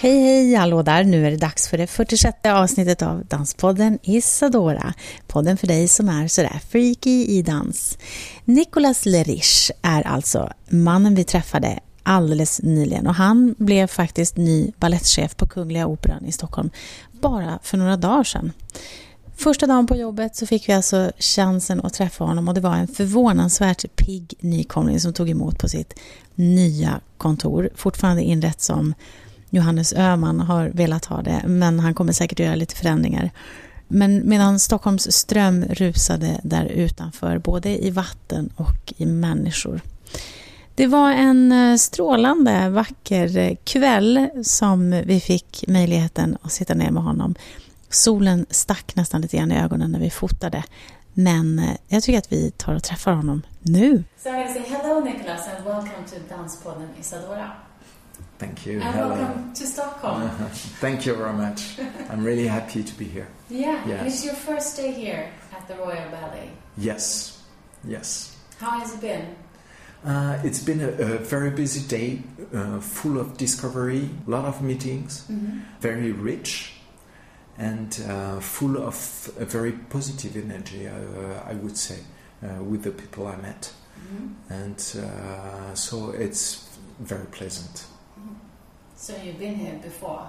Hej hej, hallå där! Nu är det dags för det 46 avsnittet av Danspodden Isadora. Podden för dig som är sådär freaky i dans. Nicolas Lerich är alltså mannen vi träffade alldeles nyligen och han blev faktiskt ny ballettchef på Kungliga Operan i Stockholm bara för några dagar sedan. Första dagen på jobbet så fick vi alltså chansen att träffa honom och det var en förvånansvärt pigg nykomling som tog emot på sitt nya kontor, fortfarande inrett som Johannes Öhman har velat ha det, men han kommer säkert att göra lite förändringar. Men medan Stockholms ström rusade där utanför, både i vatten och i människor. Det var en eh, strålande vacker eh, kväll som vi fick möjligheten att sitta ner med honom. Solen stack nästan lite grann i ögonen när vi fotade. Men eh, jag tycker att vi tar och träffar honom nu. So I'm going to say hello Nicholas and welcome to Danspodden Isadora. Thank you. And Hello. welcome to Stockholm. Thank you very much. I'm really happy to be here. Yeah, Yes. it's your first day here at the Royal Ballet. Yes, yes. How has it been? Uh, it's been a, a very busy day, uh, full of discovery, a lot of meetings, Mm-hmm. very rich, and uh, full of a very positive energy, uh, I would say, uh, with the people I met. Mm-hmm. And uh, so it's very pleasant. So you've been here before?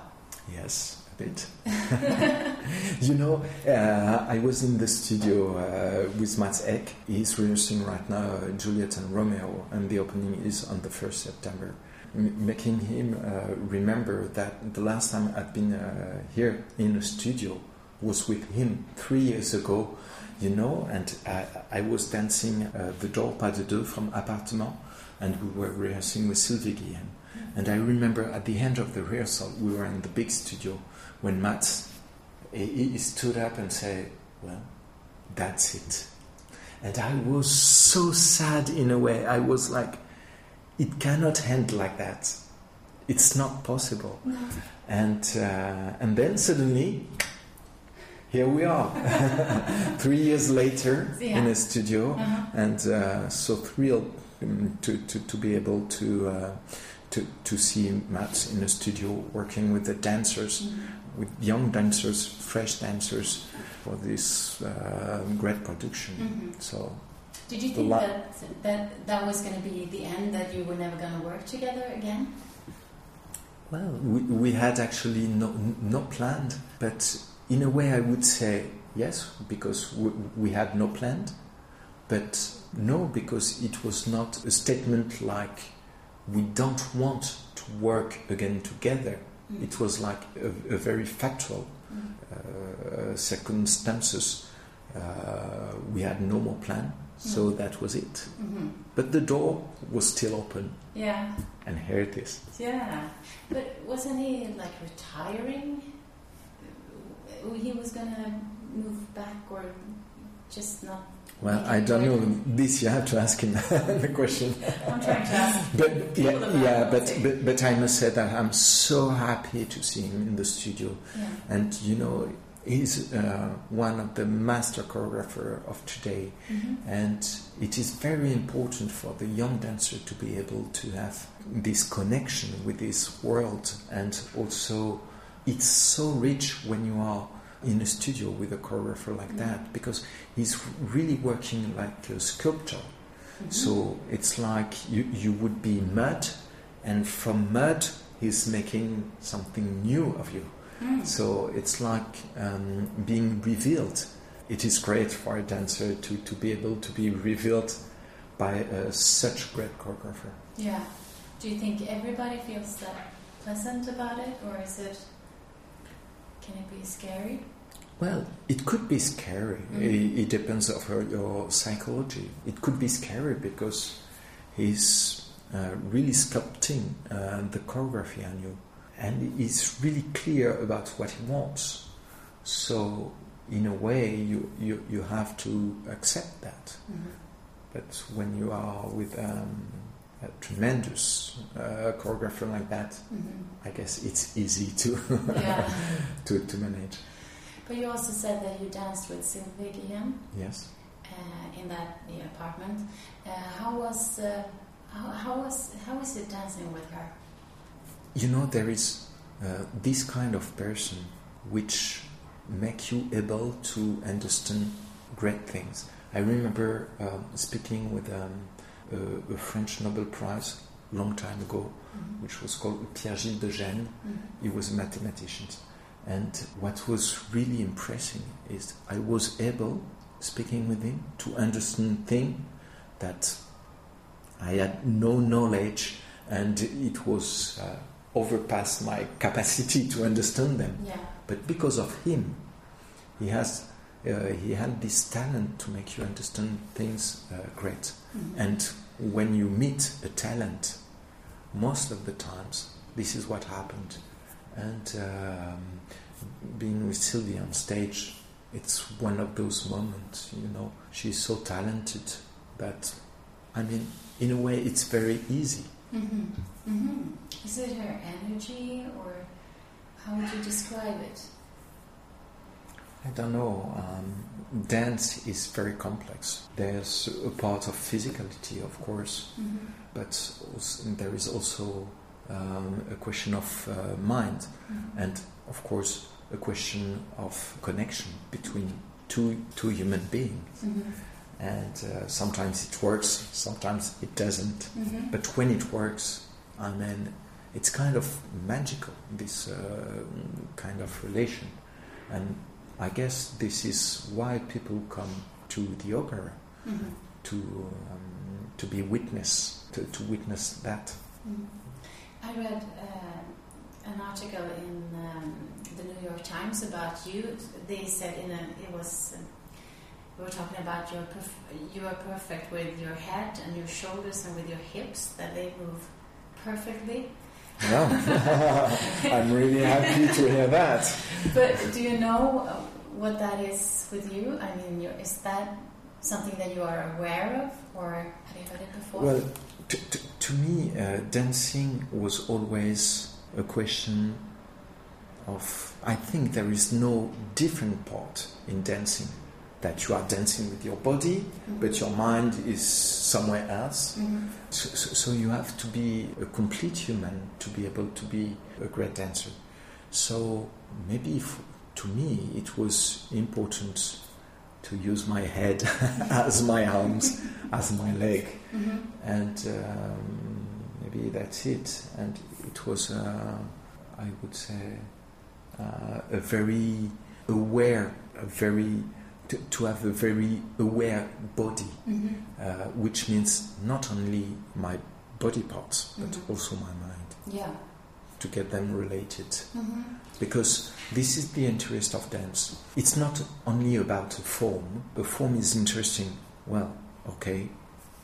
Yes, a bit. you know, uh, I was in the studio uh, with Mats Ek. He's rehearsing right now uh, Juliet and Romeo, and the opening is on the 1st September. Making him uh, remember that the last time I've been uh, here in a studio was with him three years ago, you know, and I, I was dancing the Door Pas de Deux from Appartement, and we were rehearsing with Sylvie Guillem. And I remember at the end of the rehearsal, we were in the big studio when Matt he, he stood up and said, "Well, that's it." And I was so sad in a way. I was like, "It cannot end like that. It's not possible." And uh, and then suddenly, here we are, three years later in a studio, Uh-huh. and uh, so thrilled um, to, to, to be able to, uh, to to see Matt in a studio working with the dancers, Mm-hmm. with young dancers, fresh dancers, for this uh, great production. Mhm. So Did you think la- that, that that was going to be the end, that you were never going to work together again? well, we, we had actually no no planned, but in a way I would say yes because we, we had no planned, but no because it was not a statement like we don't want to work again together. Mm. It was like a, a very factual Mm. uh, circumstances. Uh, we had no more plan, so Mm. that was it. Mhm. But the door was still open, Yeah, and here it is. yeah. But wasn't he like retiring? He was going to move back or just not? Well, I don't know. This you have to ask him the question. I'm trying to ask. But yeah, yeah, but, but but I must say that I'm so happy to see him in the studio, Yeah. and you know he's uh, one of the master choreographer of today, Mhm. and it is very important for the young dancer to be able to have this connection with this world, and also it's so rich when you are in a studio with a choreographer like that because he's really working like a sculptor. Mhm. So it's like you, you would be mud, and from mud, he's making something new of you. Mm. So it's like um, being revealed. It is great for a dancer to, to be able to be revealed by uh, such great choreographer. Yeah. Do you think everybody feels that pleasant about it, or is it? Can it be scary? Well, it could be scary. Mhm. It, it depends of her, your psychology. It could be scary because he's uh, really sculpting uh, the choreography on you, and he's really clear about what he wants. So, in a way, you, you, you have to accept that. Mhm. But when you are with um, a tremendous uh, choreographer like that, Mhm. I guess it's easy to Yeah. to, to manage. But you also said that you danced with Sylvie Guillem Yes. uh, in that apartment. Uh, how was uh, how, how was how was it dancing with her? You know, there is uh, this kind of person which make you able to understand great things. I remember um, speaking with um, a, a French Nobel Prize long time ago, Mhm. which was called Pierre-Gilles de Gennes. Mhm. He was a mathematician. And what was really impressive is I was able, speaking with him, to understand things that I had no knowledge and it was uh, overpassed my capacity to understand them. Yeah. But because of him, he has uh, he had this talent to make you understand things uh, great. Mhm. And when you meet a talent, most of the times this is what happened. And um, being with Sylvia on stage, it's one of those moments. You know, she's so talented that, I mean, in a way, it's very easy. Mhm. Mhm. Is it her energy, or how would you describe it? I don't know. Um, dance is very complex. There's a part of physicality, of course, Mhm. but also, there is also um, a question of uh, mind, Mhm. and of course, a question of connection between two two human beings. Mhm. And uh, sometimes it works, sometimes it doesn't. Mhm. But when it works, I mean, it's kind of magical. This uh, kind of relation, and I guess this is why people come to the opera Mhm. to um, to be witness to, to witness that. Mhm. I read uh, an article in um, the New York Times about you. They said in a it was um, we were talking about your perf- you are perfect with your head and your shoulders and with your hips that they move perfectly. Yeah, I'm really happy to hear that. But do you know what that is with you? I mean, is that something that you are aware of, or have you heard it before? Well, to, to, to me, uh, dancing was always a question of. I think there is no different part in dancing. That you are dancing with your body, Mhm. but your mind is somewhere else. Mhm. So, so, so you have to be a complete human to be able to be a great dancer. So maybe if, to me it was important to use my head as my arms, as my leg, Mhm. and um, maybe that's it. And it was, uh, I would say, uh, a very aware, a very to, to have a very aware body Mhm. uh, which means not only my body parts but Mhm. also my mind Yeah. to get them related Mhm. because this is the interest of dance it's not only about the form the form is interesting well okay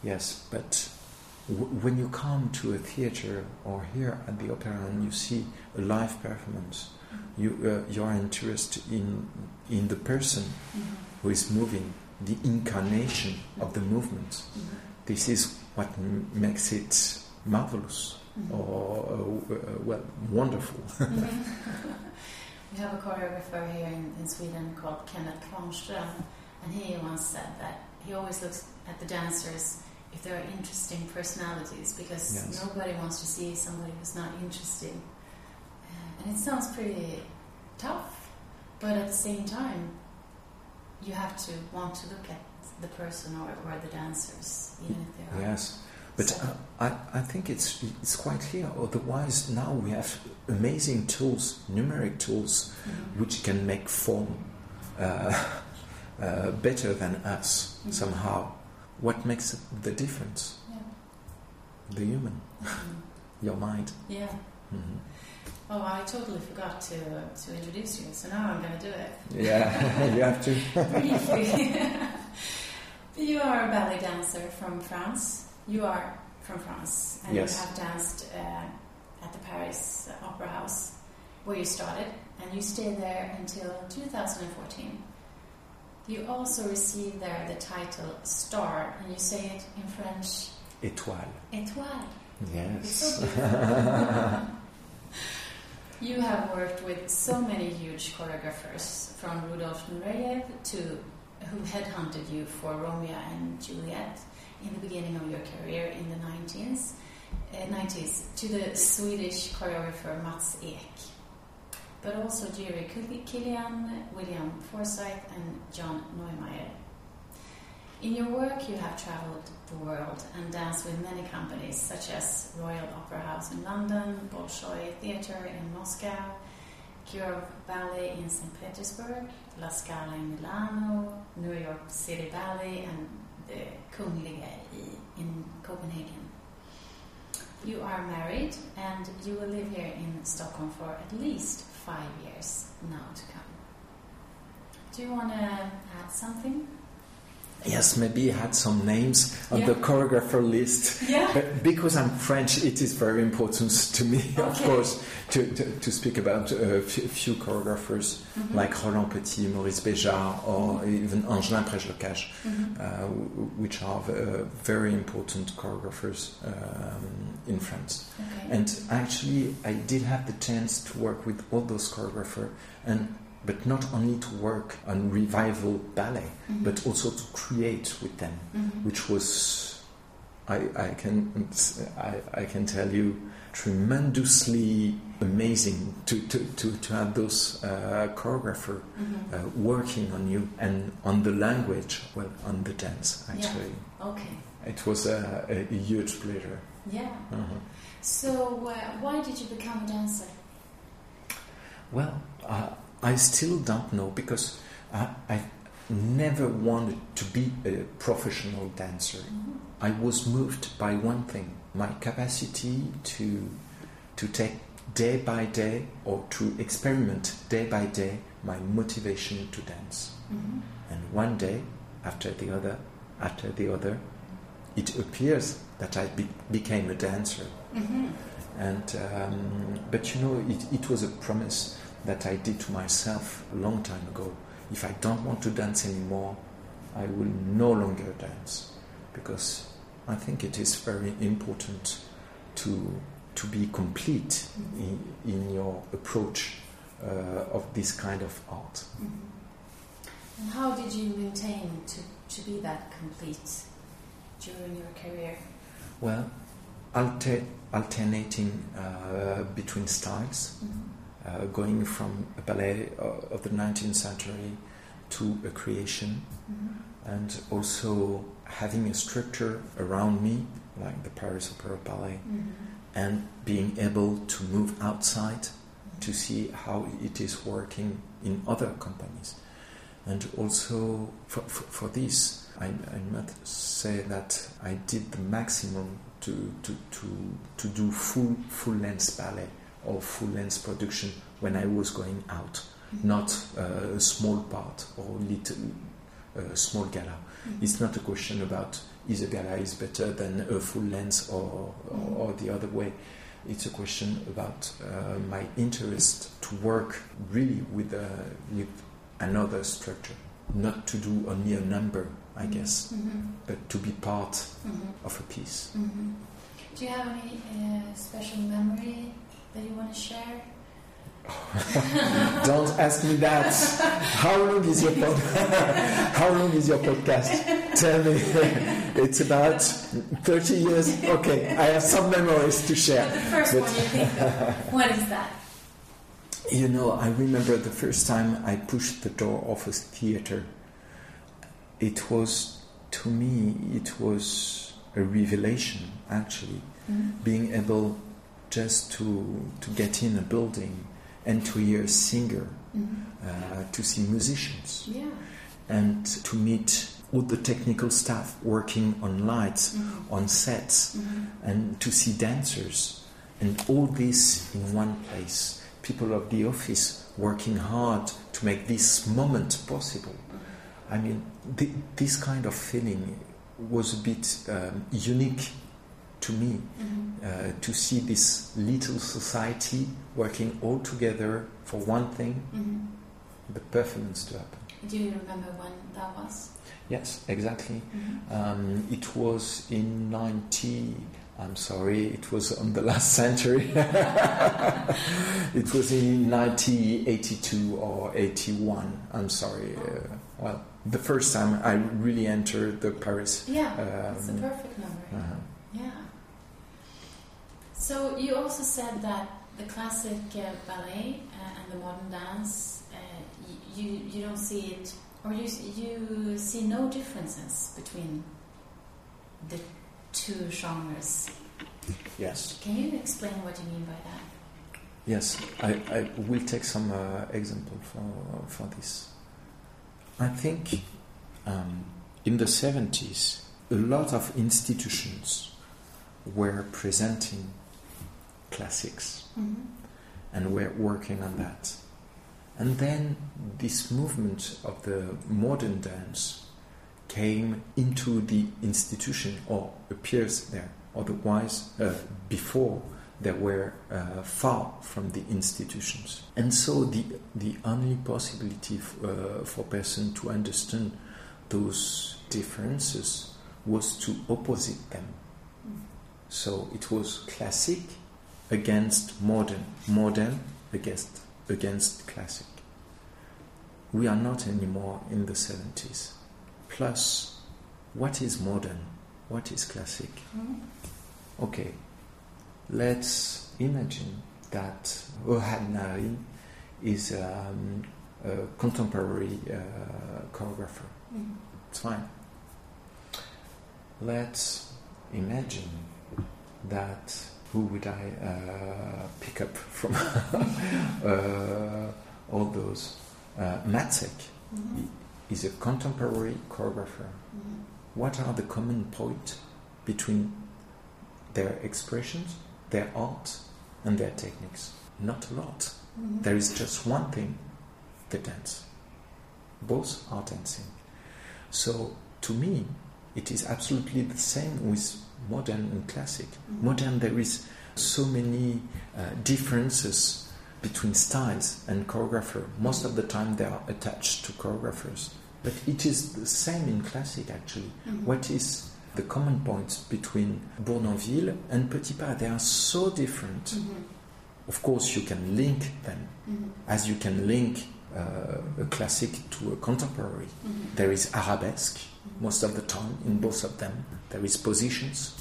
yes but w- when you come to a theater or here at the opera and you see a live performance you uh, you are interested in in the person Mhm. Who is moving the incarnation of the movement Mhm. this is what m- makes it marvelous Mhm. or uh, uh, well wonderful. Mhm. we have a choreographer here in, in Sweden called Kenneth Kvarnström, and he once said that he always looks at the dancers if there are interesting personalities because Yes. nobody wants to see somebody who's not interesting. Uh, and it sounds pretty tough, but at the same time, you have to want to look at the person or, or the dancers, even if they are. yes, but So- uh, I, I think it's it's quite clear. Otherwise, now we have amazing tools, numeric tools, Mhm. which can make form uh, uh, better than us Mhm. somehow. What makes the difference? Yeah. The human, Mhm. your mind. Yeah. Oh, I totally forgot to to introduce you, so now I'm going to do it. Yeah, you have to. Briefly. you are a ballet dancer from France. You are from France, and Yes. you have danced uh, at the Paris Opera House, where you started, and you stayed there until 2014. You also received there the title Star, and you say it in French. Étoile. Étoile. Yes. You have worked with so many huge choreographers, from Rudolf Nureyev to who headhunted you for Romeo and Juliet in the beginning of your career in the 90s, uh, 90s to the Swedish choreographer Mats Ek, but also Jiří Kylián, William Forsythe, and John Neumeier. In your work, you have traveled the world and danced with many companies such as Royal Opera House in London, Bolshoi Theatre in Moscow, Kirov Ballet in St. Petersburg, La Scala in Milano, New York City Ballet, and the Kungliga in Copenhagen. You are married and you will live here in Stockholm for at least five years now to come. Do you want to add something? Yes, maybe I had some names on Yeah. the choreographer list. Yeah. But because I'm French, it is very important to me, of course, to, to, to speak about a few, few choreographers Mm-hmm. like Roland Petit, Maurice Béjart, or even Angelin Preljocaj, Mhm. uh, which are uh, very important choreographers um, in France. Okay. And actually, I did have the chance to work with all those choreographers, and but not only to work on revival ballet, Mhm. but also to create with them, Mhm. which was, I, I can I, I can tell you, tremendously amazing to to, to, to have those uh, choreographer Mhm. uh, working on you and on the language, well, on the dance. Actually, Okay. it was a, a, a huge pleasure. Yeah. Uh-huh. So, uh, why did you become a dancer? Well, uh, I still don't know because I, I never wanted to be a professional dancer. I was moved by one thing my capacity to, to take day by day or to experiment day by day my motivation to dance. Mhm. And one day, after the other, after the other, it appears that I be- became a dancer. Mhm. And um, but you know, it, it was a promise that I did to myself a long time ago. If I don't want to dance anymore, I will no longer dance because I think it is very important to to be complete in, in your approach uh, of this kind of art. Mhm. And how did you maintain to, to be that complete during your career? Well, alter, alternating uh, between styles. Mhm. Uh, going from a ballet uh, of the 19th century to a creation, Mhm. and also having a structure around me, like the Paris Opera Ballet, Mhm. and being able to move outside to see how it is working in other companies. And also for, for, for this, I, I must say that I did the maximum to, to, to, to do full, full length ballet or full length production when I was going out, Mhm. not uh, a small part or little uh, small gala. Mhm. It's not a question about is a gala is better than a full length or, or, or the other way. It's a question about uh, my interest to work really with uh, with another structure, not to do only a number, I guess, Mhm. but to be part Mhm. of a piece. Do you have any uh, special memory that you want to share? Don't ask me that. How long is your pod- How long is your podcast? Tell me. It's about thirty years. Okay, I have some memories to share. the first But- one you think of. What is that? You know, I remember the first time I pushed the door of a theater. It was, to me, it was a revelation, actually, Mhm. being able just to, to get in a building and to hear a singer, Mhm. uh, to see musicians, Yeah. and to meet all the technical staff working on lights, Mhm. on sets, Mhm. and to see dancers and all this in one place people of the office working hard to make this moment possible i mean th- this kind of feeling was a bit um, unique to me Mhm. uh, to see this little society working all together for one thing, Mhm. the performance to happen. Do you remember when that was? Yes, exactly. Mhm. Um, it was in 90. I'm sorry, it was on the last century. it was in 1982 or 81. I'm sorry. Uh, well, the first time I really entered the Paris. Yeah, it's a Um, perfect number. uh, Yeah. So you also said that the classic uh, ballet uh, and the modern dance, uh, y- you you don't see it, or you you see no differences between the two genres. yes, Can you explain what you mean by that? yes. I, I will take some uh, example for for this. I think um, in the 70s, a lot of institutions were presenting classics Mm-hmm. and we're working on that. And then this movement of the modern dance came into the institution or appears there. Otherwise, uh, before they were uh, far from the institutions. And so the, the only possibility f- uh, for person to understand those differences was to opposite them. So it was classic against modern, modern against against classic. We are not anymore in the 70s. Plus, what is modern? What is classic? Mm-hmm. Okay, let's imagine that Ohad Naharin is um, a contemporary uh, choreographer. Mm-hmm. It's fine. Let's imagine that who would I uh, pick up from uh, all those? Uh, Mats Ek Mm-hmm. is a contemporary choreographer. Mm-hmm. What are the common points between their expressions, their art, and their techniques? Not a lot. Mm-hmm. There is just one thing the dance. Both are dancing. So, to me, it is absolutely the same with modern and classic. Modern, there is so many uh, differences between styles and choreographer. Most of the time, they are attached to choreographers. But it is the same in classic, actually. Mhm. What is the common points between Bournonville and Petipa? They are so different. Mhm. Of course, you can link them Mhm. as you can link uh, a classic to a contemporary. Mhm. There is arabesque most of the time in both of them. There is positions,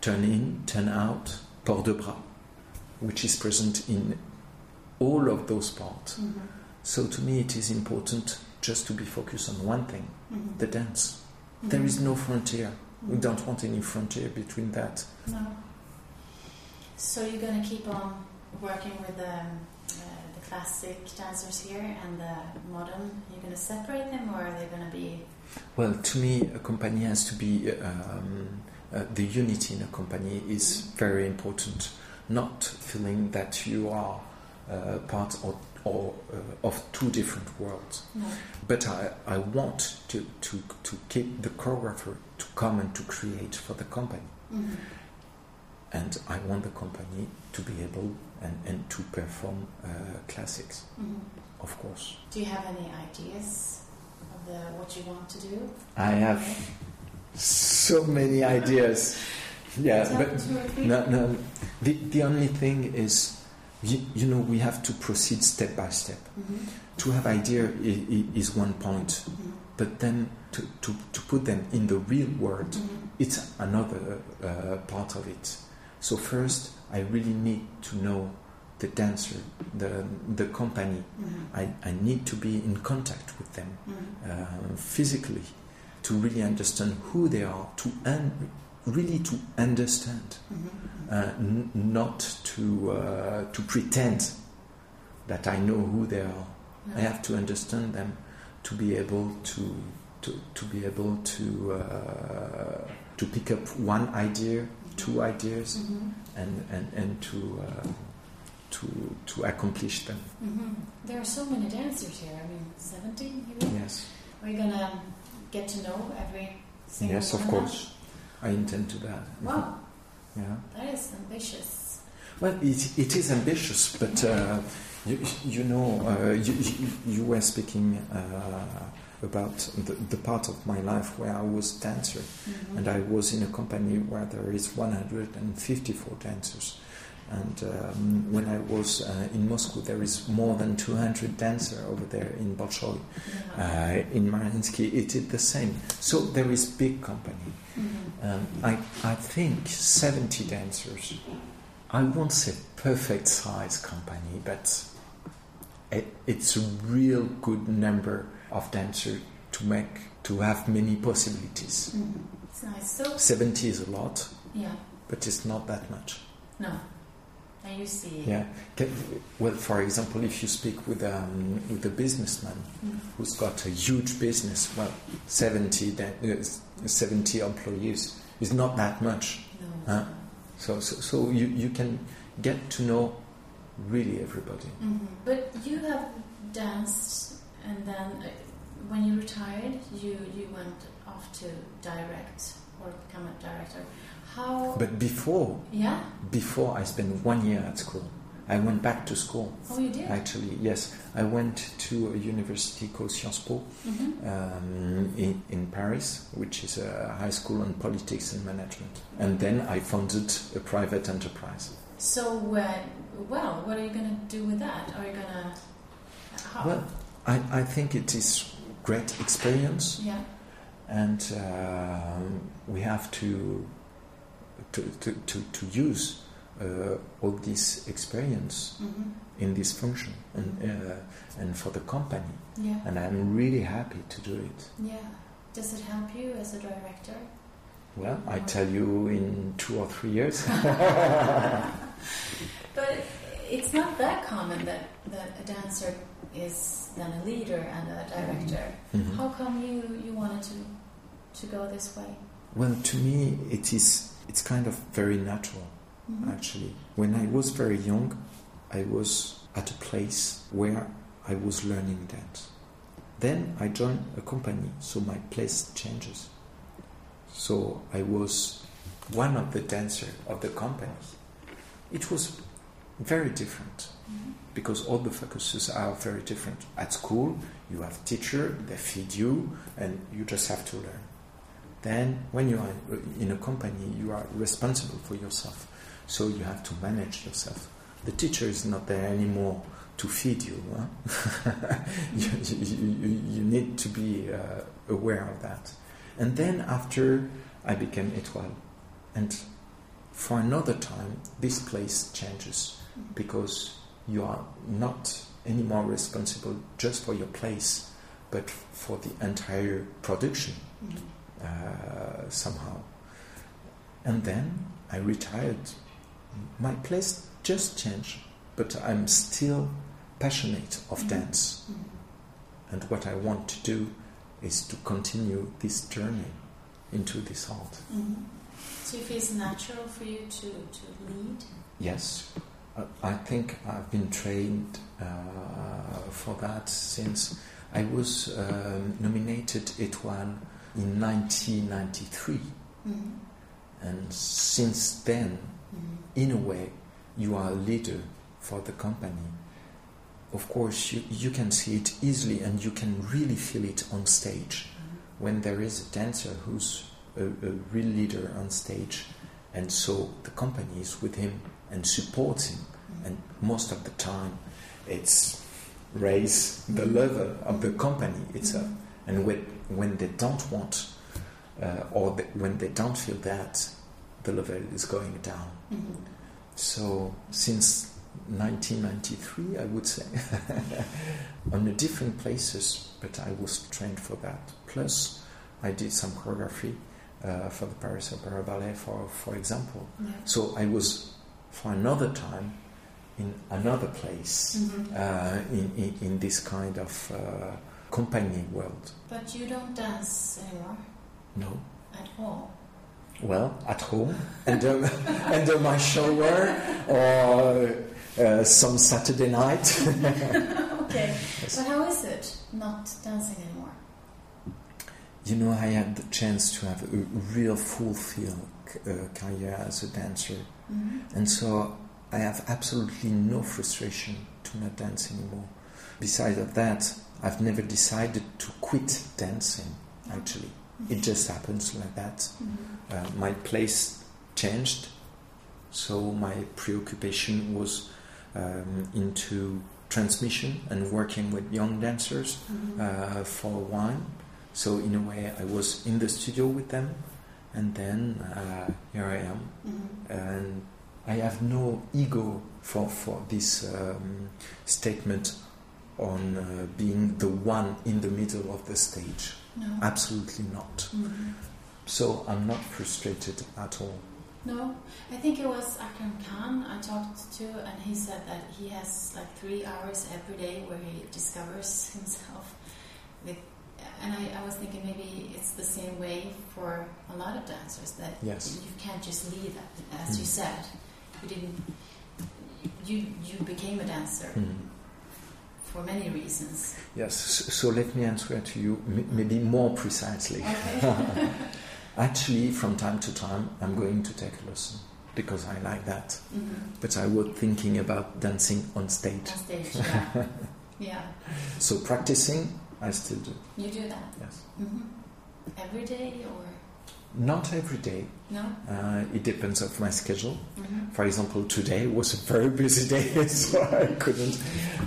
turn in, turn out, port de bras, which is present in all of those parts. Mhm. So to me, it is important just to be focused on one thing: Mhm. the dance. There is no frontier. We Mhm. don't want any frontier between that. No. So you're going to keep on working with the, uh, the classic dancers here and the modern. You're going to separate them, or are they going to be? Well, to me, a company has to be um, uh, the unity in a company is very important. Not feeling that you are uh, part or, or uh, of two different worlds. No. But I, I want to, to, to keep the choreographer to come and to create for the company. Mhm. And I want the company to be able and, and to perform uh, classics, Mhm. of course. Do you have any ideas the what you want to do? I have so many ideas. Yeah, but two or three. No, no. The, the only thing is, you, you know, we have to proceed step by step. Mhm. To have idea i- i- is one point, Mhm. but then to, to, to put them in the real world, Mhm. it's another uh, part of it. So first, I really need to know the dancer, the the company. Mhm. I, I need to be in contact with them Mhm. uh, physically to really understand who they are, to un- really to understand Mhm. uh, n- not to uh, to pretend that I know who they are. I have to understand them to be able to to, to be able to uh, to pick up one idea, two ideas, Mhm. and and and to uh, to to accomplish them. Mhm. There are so many dancers here. I mean, seventy. Yes, Are you gonna get to know every single yes, of course. I intend to that. Wow, Yeah. That is ambitious. Well, it, it is ambitious, but uh, you, you know, uh, you, you, were speaking uh, about the, the part of my life where I was dancer, Mhm. and I was in a company where there is 154 dancers. And um, when I was uh, in Moscow, there is more than 200 dancers over there in Bolshoi. Yeah. Uh, in Mariinsky, it is the same. So there is big company. Mhm. Um, I, I think 70 dancers. I won't say perfect size company, but it, it's a real good number of dancers to make to have many possibilities. Mhm. It's nice. So 70 is a lot, yeah, but it's not that much. no. And you see. Yeah. Well, for example, if you speak with um, with a businessman Mhm. who's got a huge business, well, 70 dan- uh, 70 employees is not that much. No. Huh? So, so, so you, you can get to know really everybody. Mhm. But you have danced, and then uh, when you retired, you you went off to direct or become a director. How? But before, yeah. before I spent one year at school, I went back to school. Oh, you did. Actually, yes, I went to a university called Sciences Po Mhm. um, in, in Paris, which is a high school on politics and management. And then I founded a private enterprise. So, uh, well, what are you going to do with that? Are you going to? How? Well, I, I think it is great experience, yeah. and um we have to to, to, to, to use uh, all this experience Mhm. in this function and uh, and for the company. Yeah. And I'm really happy to do it. Yeah. Does it help you as a director? Well, I tell you in two or three years. But it's not that common that, that a dancer is then a leader and a director. Mhm. How come you, you wanted to to go this way? Well, to me, it is. It's kind of very natural, Mhm. actually. When I was very young, I was at a place where I was learning dance. Then I joined a company, so my place changes. So I was one of the dancers of the company. It was very different Mhm. because all the focuses are very different. At school, you have teacher, they feed you, and you just have to learn. Then, when you are in a company, you are responsible for yourself, so you have to manage yourself. The teacher is not there anymore to feed you. Huh? you, you, you, need to be uh, aware of that. And then, after I became étoile, and for another time, this place changes because you are not anymore responsible just for your place, but for the entire production Mhm. Uh, somehow. And then I retired. My place just changed, but I'm still passionate of Mhm. dance. Mhm. And what I want to do is to continue this journey into this art. Mhm. So it feels natural for you to, to lead? Yes, I think I've been trained uh, for that since I was um, nominated Étoile in 1993. Mhm. And since then, Mhm. in a way, you are a leader for the company. Of course, you, you can see it easily and you can really feel it on stage. When there is a dancer who's a, a real leader on stage, and so the company is with him and supports him, Mhm. and most of the time it's raise the level of the company itself. And when, when they don't want, uh, or the, when they don't feel that, the level is going down. Mhm. So since 1993, I would say, on the different places, but I was trained for that. Plus, I did some choreography uh, for the Paris Opera Ballet, for for example. Yeah. So I was for another time in another place Mhm. uh, in, in in this kind of uh, company world. But you don't dance anymore No. at all. Well, at home, under, under my shower, or uh, some Saturday night. okay. Yes. But how is it not dancing anymore? you know, I had the chance to have a real fulfilled uh, career as a dancer. Mm-hmm. And so I have absolutely no frustration to not dance anymore. Besides of that, I've never decided to quit dancing, actually. It just happens like that. Mm-hmm. Uh, my place changed, so my preoccupation was um, into transmission and working with young dancers Mm-hmm. uh, for a while. So in a way, I was in the studio with them, and then uh, here I am, Mm-hmm. and I have no ego for for this um, statement on uh, being the one in the middle of the stage. No. Absolutely not. Mhm. So I'm not frustrated at all. No, I think it was Akram Khan I talked to, and he said that he has like three hours every day where he discovers himself. With, and I, I was thinking maybe it's the same way for a lot of dancers that Yes. you can't just leave that, as you Mm. said. You didn't. You you became a dancer Mm. For many reasons. Yes. So, so let me answer to you m- maybe more precisely. Okay. Actually, from time to time, I'm going to take a lesson because I like that. hmm But I was thinking about dancing on stage. On stage, yeah. yeah, So practicing, I still do. you do that. Yes. hmm Every day or Not every day. No? Uh, it depends of my schedule. hmm For example, today was a very busy day, so I couldn't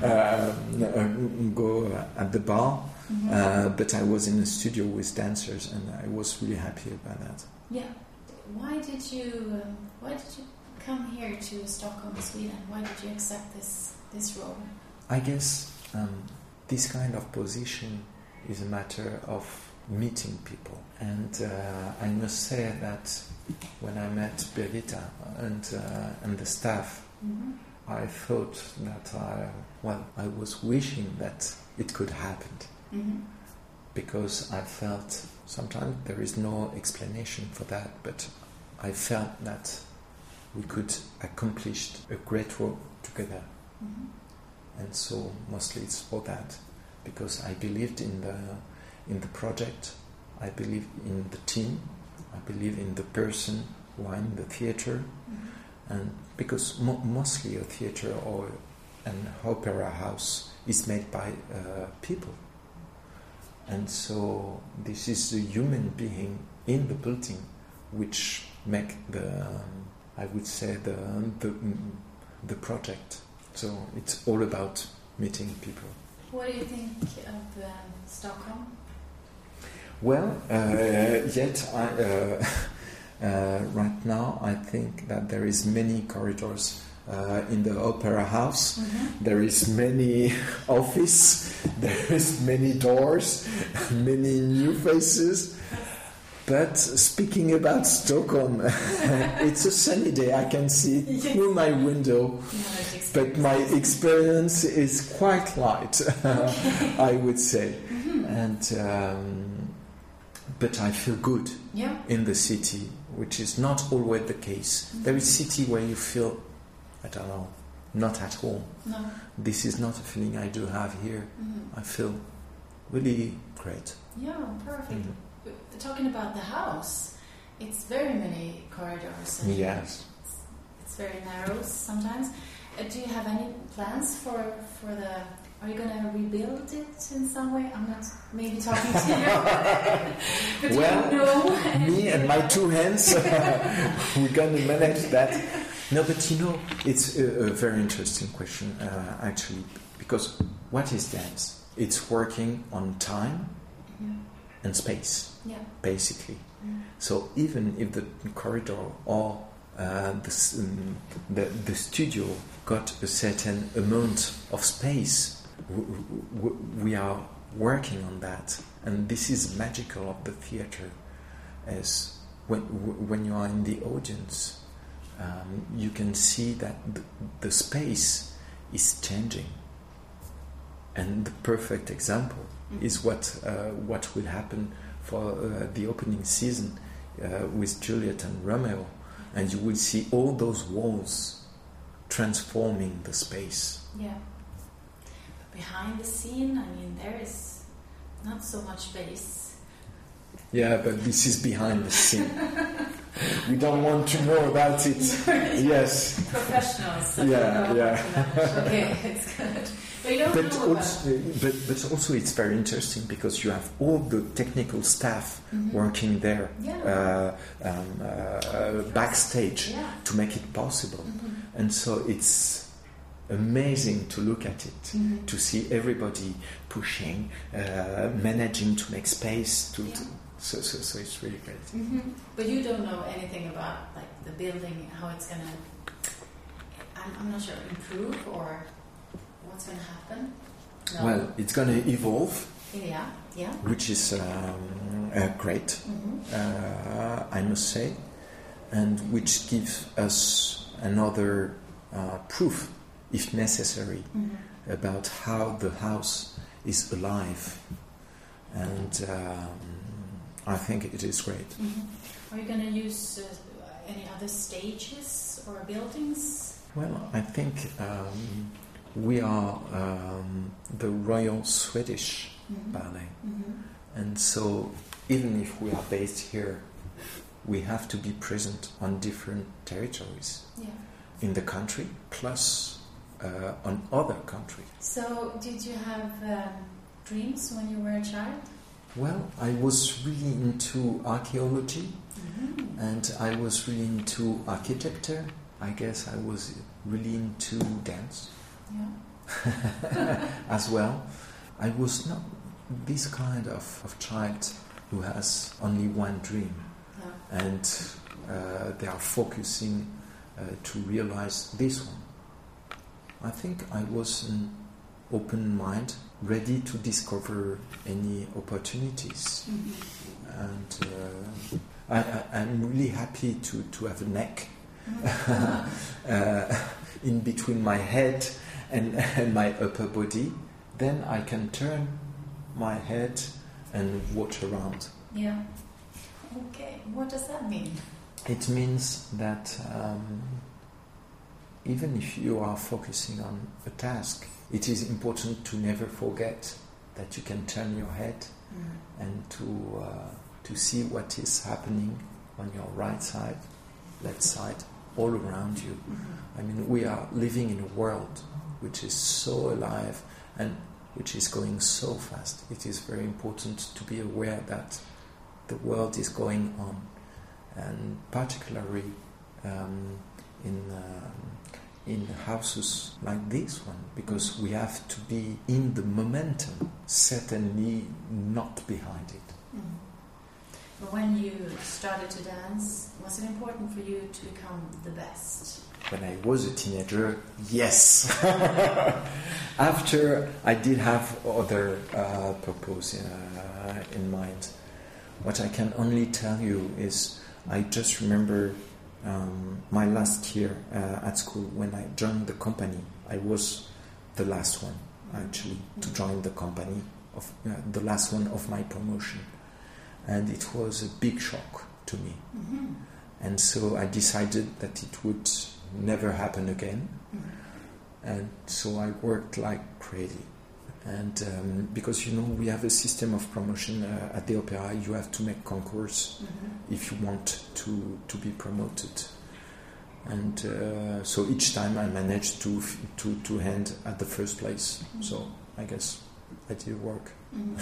um, um, go at the bar. hmm Uh, but I was in a studio with dancers, and I was really happy about that. Yeah. Why did you um, Why did you come here to Stockholm, Sweden? Why did you accept this this role? I guess um, this kind of position is a matter of meeting people, and uh, I must say that when I met Birgitta and uh, and the staff, Mm-hmm. I thought that I well, I was wishing that it could happen. Mm-hmm. because I felt sometimes there is no explanation for that, but I felt that we could accomplish a great work together, Mm-hmm. and so mostly it's for that, because I believed in the in the project, I believe in the team, I believe in the person who in the theater, Mm-hmm. and because mo- mostly a theater or an opera house is made by uh, people. And so this is the human being in the building which make the, um, I would say, the, the, mm, the project. So it's all about meeting people. What do you think of um, Stockholm? Well, uh, yet I, uh, uh, right now I think that there is many corridors uh, in the opera house. Mm-hmm. There is many office. There is many doors, many new faces. But speaking about Stockholm, it's a sunny day. I can see through my window. But my experience is quite light, I would say. Mm-hmm. And um, but I feel good Yeah. in the city, which is not always the case. There is city where you feel, I don't know, not at home. No. This is not a feeling I do have here. Mm-hmm. I feel really great. Yeah, perfect. Mhm. Talking about the house, it's very many corridors. and Yes. It's very narrow sometimes. Uh, do you have any plans for for the? Are you going to rebuild it in some way? I'm not maybe talking to you. Well, you know? Me and my two hands, we're going to manage that. No, but you know, it's a, a very interesting question, uh, actually, because what is dance? It's working on time Yeah. and space, yeah. basically. Mm. So even if the corridor or uh, the, um, the the studio got a certain amount of space, we are working on that, and this is magical of the theater. As when when you are in the audience, um, you can see that the, the space is changing, and the perfect example Mhm. is what uh, what will happen for uh, the opening season uh, with Juliet and Romeo, and you will see all those walls transforming the space. Yeah. Behind the scene, I mean, there is not so much space. Yeah, but this is behind the scene. we don't want to know about it. yes. Professionals. so Yeah, yeah. how to manage. Okay, it's good. But you don't But also, but, but also it's very interesting because you have all the technical staff Mhm. working there Yeah. uh, um, uh, backstage Yeah. to make it possible. Mhm. And so it's amazing to look at it, Mhm. to see everybody pushing, uh, managing to make space. To, to so, so, so it's really great. Mhm. But you don't know anything about like the building, how it's gonna. I'm, I'm not sure improve or what's gonna happen. No. Well, it's going to evolve, yeah, yeah. which is um, uh, great. hmm uh, I must say, and which gives us another uh, proof, if necessary, hmm about how the house is alive. And um, I think it is great. hmm Are you gonna use uh, any other stages or buildings? Well, I think um, we are um, the Royal Swedish Mhm. Ballet, Mhm. and so even if we are based here, we have to be present on different territories. Yeah. in the country plus uh, on other country. So, did you have um, dreams when you were a child? Well, I was really into archaeology Mhm. and I was really into architecture. I guess I was really into dance Yeah. as well. I was not this kind of, of child who has only one dream Yeah. and uh, they are focusing uh, to realize this one. I think I was an open mind, ready to discover any opportunities, Mhm. and uh, I, I, I'm really happy to, to have a neck Mhm. uh, in between my head and, and my upper body. Then I can turn my head and watch around. yeah. Okay. What does that mean? It means that um, even if you are focusing on a task, it is important to never forget that you can turn your head Mhm. and to uh, to see what is happening on your right side, left side, all around you. Mhm. I mean, we are living in a world which is so alive and which is going so fast. It is very important to be aware that the world is going on, and particularly um, in um, in houses like this one, because we have to be in the momentum, certainly not behind it. Mhm. But when you started to dance, was it important for you to become the best? When I was a teenager, yes. After I did have other uh, purpose uh, in mind. What I can only tell you is I just remember um, my last year uh, at school when I joined the company. I was the last one actually to join the company of uh, the last one of my promotion, and it was a big shock to me. Mhm. And so I decided that it would never happen again. Mhm. And so I worked like crazy. And um, because you know we have a system of promotion uh, at the opera, you have to make concourse Mhm. if you want to to be promoted. And uh, so each time I managed to f- to to end at the first place. So I guess I did work Mhm.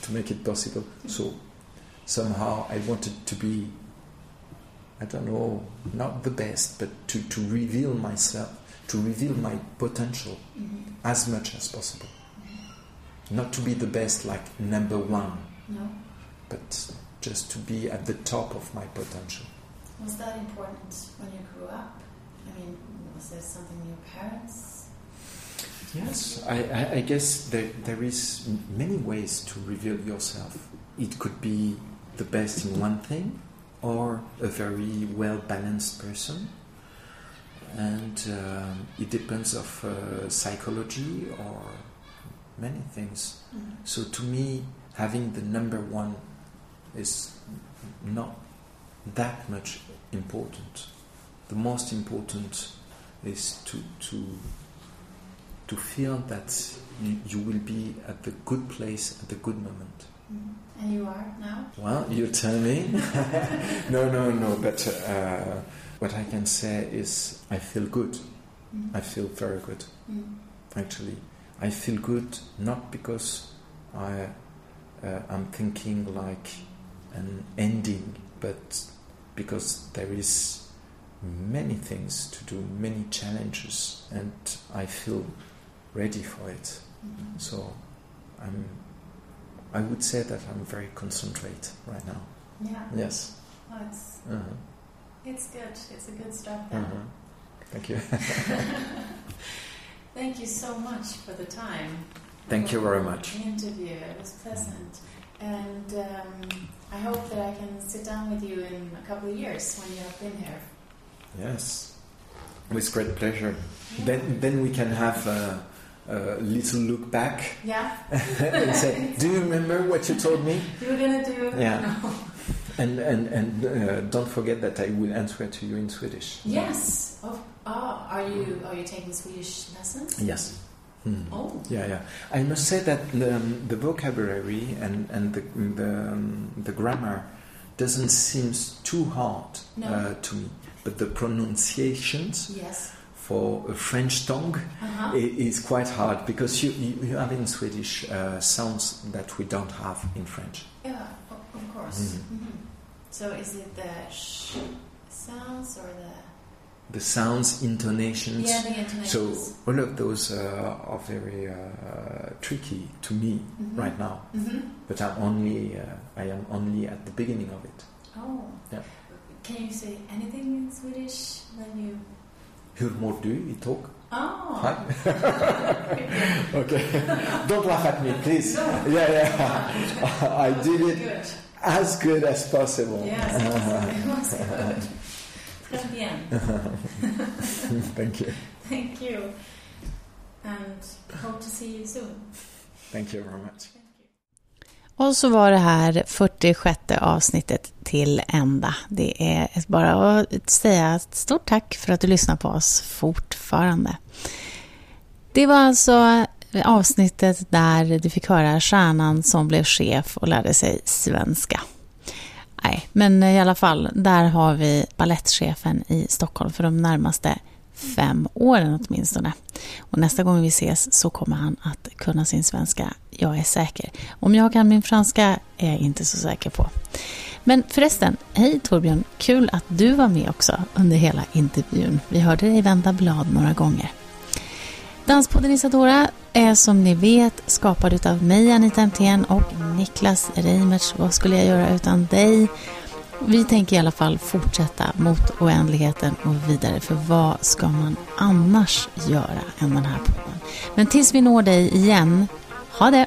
to make it possible. So somehow I wanted to be, I don't know, not the best, but to, to reveal myself, to reveal my potential Mhm. as much as possible. Not to be the best like number one, No. but just to be at the top of my potential. Was that important when you grew up? I mean, was there something your parents? Yes, I, I, I guess there, there is many ways to reveal yourself. It could be the best in one thing, or a very well balanced person, and um, it depends of uh, psychology or many things. Mhm. So to me, having the number one is not that much important. The most important is to to to feel that you, you will be at the good place at the good moment. Mm. And you are now? Well, you tell me. no, no, no. But uh, what I can say is I feel good. Mm. I feel very good, Mm. actually. I feel good not because I, uh, I'm thinking like an ending, but because there is many things to do, many challenges, and I feel ready for it. Mhm. So I'm, I would say that I'm very concentrate right now. Yeah. Yes. Oh, it's, Uh-huh. it's good. It's a good start. Uh-huh. Thank you. Thank you so much for the time. Thank you very much. The interview. It was pleasant. And um, I hope that I can sit down with you in a couple of years when you have been here. Yes, with great pleasure. Then, then we can have a, a little look back Yeah? and say, "Do you remember what you told me?" You were going to do... Yeah. No. And and and uh, don't forget that I will answer to you in Swedish. Yes. Oh, oh, are you are you taking Swedish lessons? Yes. Hmm. Oh. Yeah, yeah. I must say that the, um, the vocabulary and and the the, um, the grammar doesn't seem too hard No. uh, to me, but the pronunciations Yes. for a French tongue Uh-huh. i- is quite hard because you you, you have in Swedish uh, sounds that we don't have in French. Yeah, of, course. Mhm. Mhm. So is it the sh sounds or the... The sounds, intonations. Yeah, the intonations. So all of those uh, are very uh, tricky to me Mhm. right now. hmm But I'm only uh, I am only at the beginning of it. Oh. Yeah. Can you say anything in Swedish when you... Hur mår du i talk? Oh. Hi. okay. Don't laugh at me, please. Yeah, yeah. I did it Good. as good as possible. Yes, it was good. Très bien. Thank you. Thank you. And hope to see you soon. Thank you very much. Och så var det här 46 avsnittet till ända. Det är bara att säga ett stort tack för att du lyssnar på oss fortfarande. Det var alltså avsnittet där du fick höra stjärnan som blev chef och lärde sig svenska. Nej, men i alla fall, där har vi ballettchefen i Stockholm för de närmaste fem åren åtminstone. Och nästa gång vi ses så kommer han att kunna sin svenska, jag är säker. Om jag kan min franska är jag inte så säker på. Men förresten, hej Torbjörn, kul att du var med också under hela intervjun. Vi hörde dig vända blad några gånger. Danspodden Isadora är som ni vet skapad av mig, Anita Emthén och Niklas Reimertz. Vad skulle jag göra utan dig? Vi tänker i alla fall fortsätta mot oändligheten och vidare, för vad ska man annars göra än den här podden? Men tills vi når dig igen, ha det!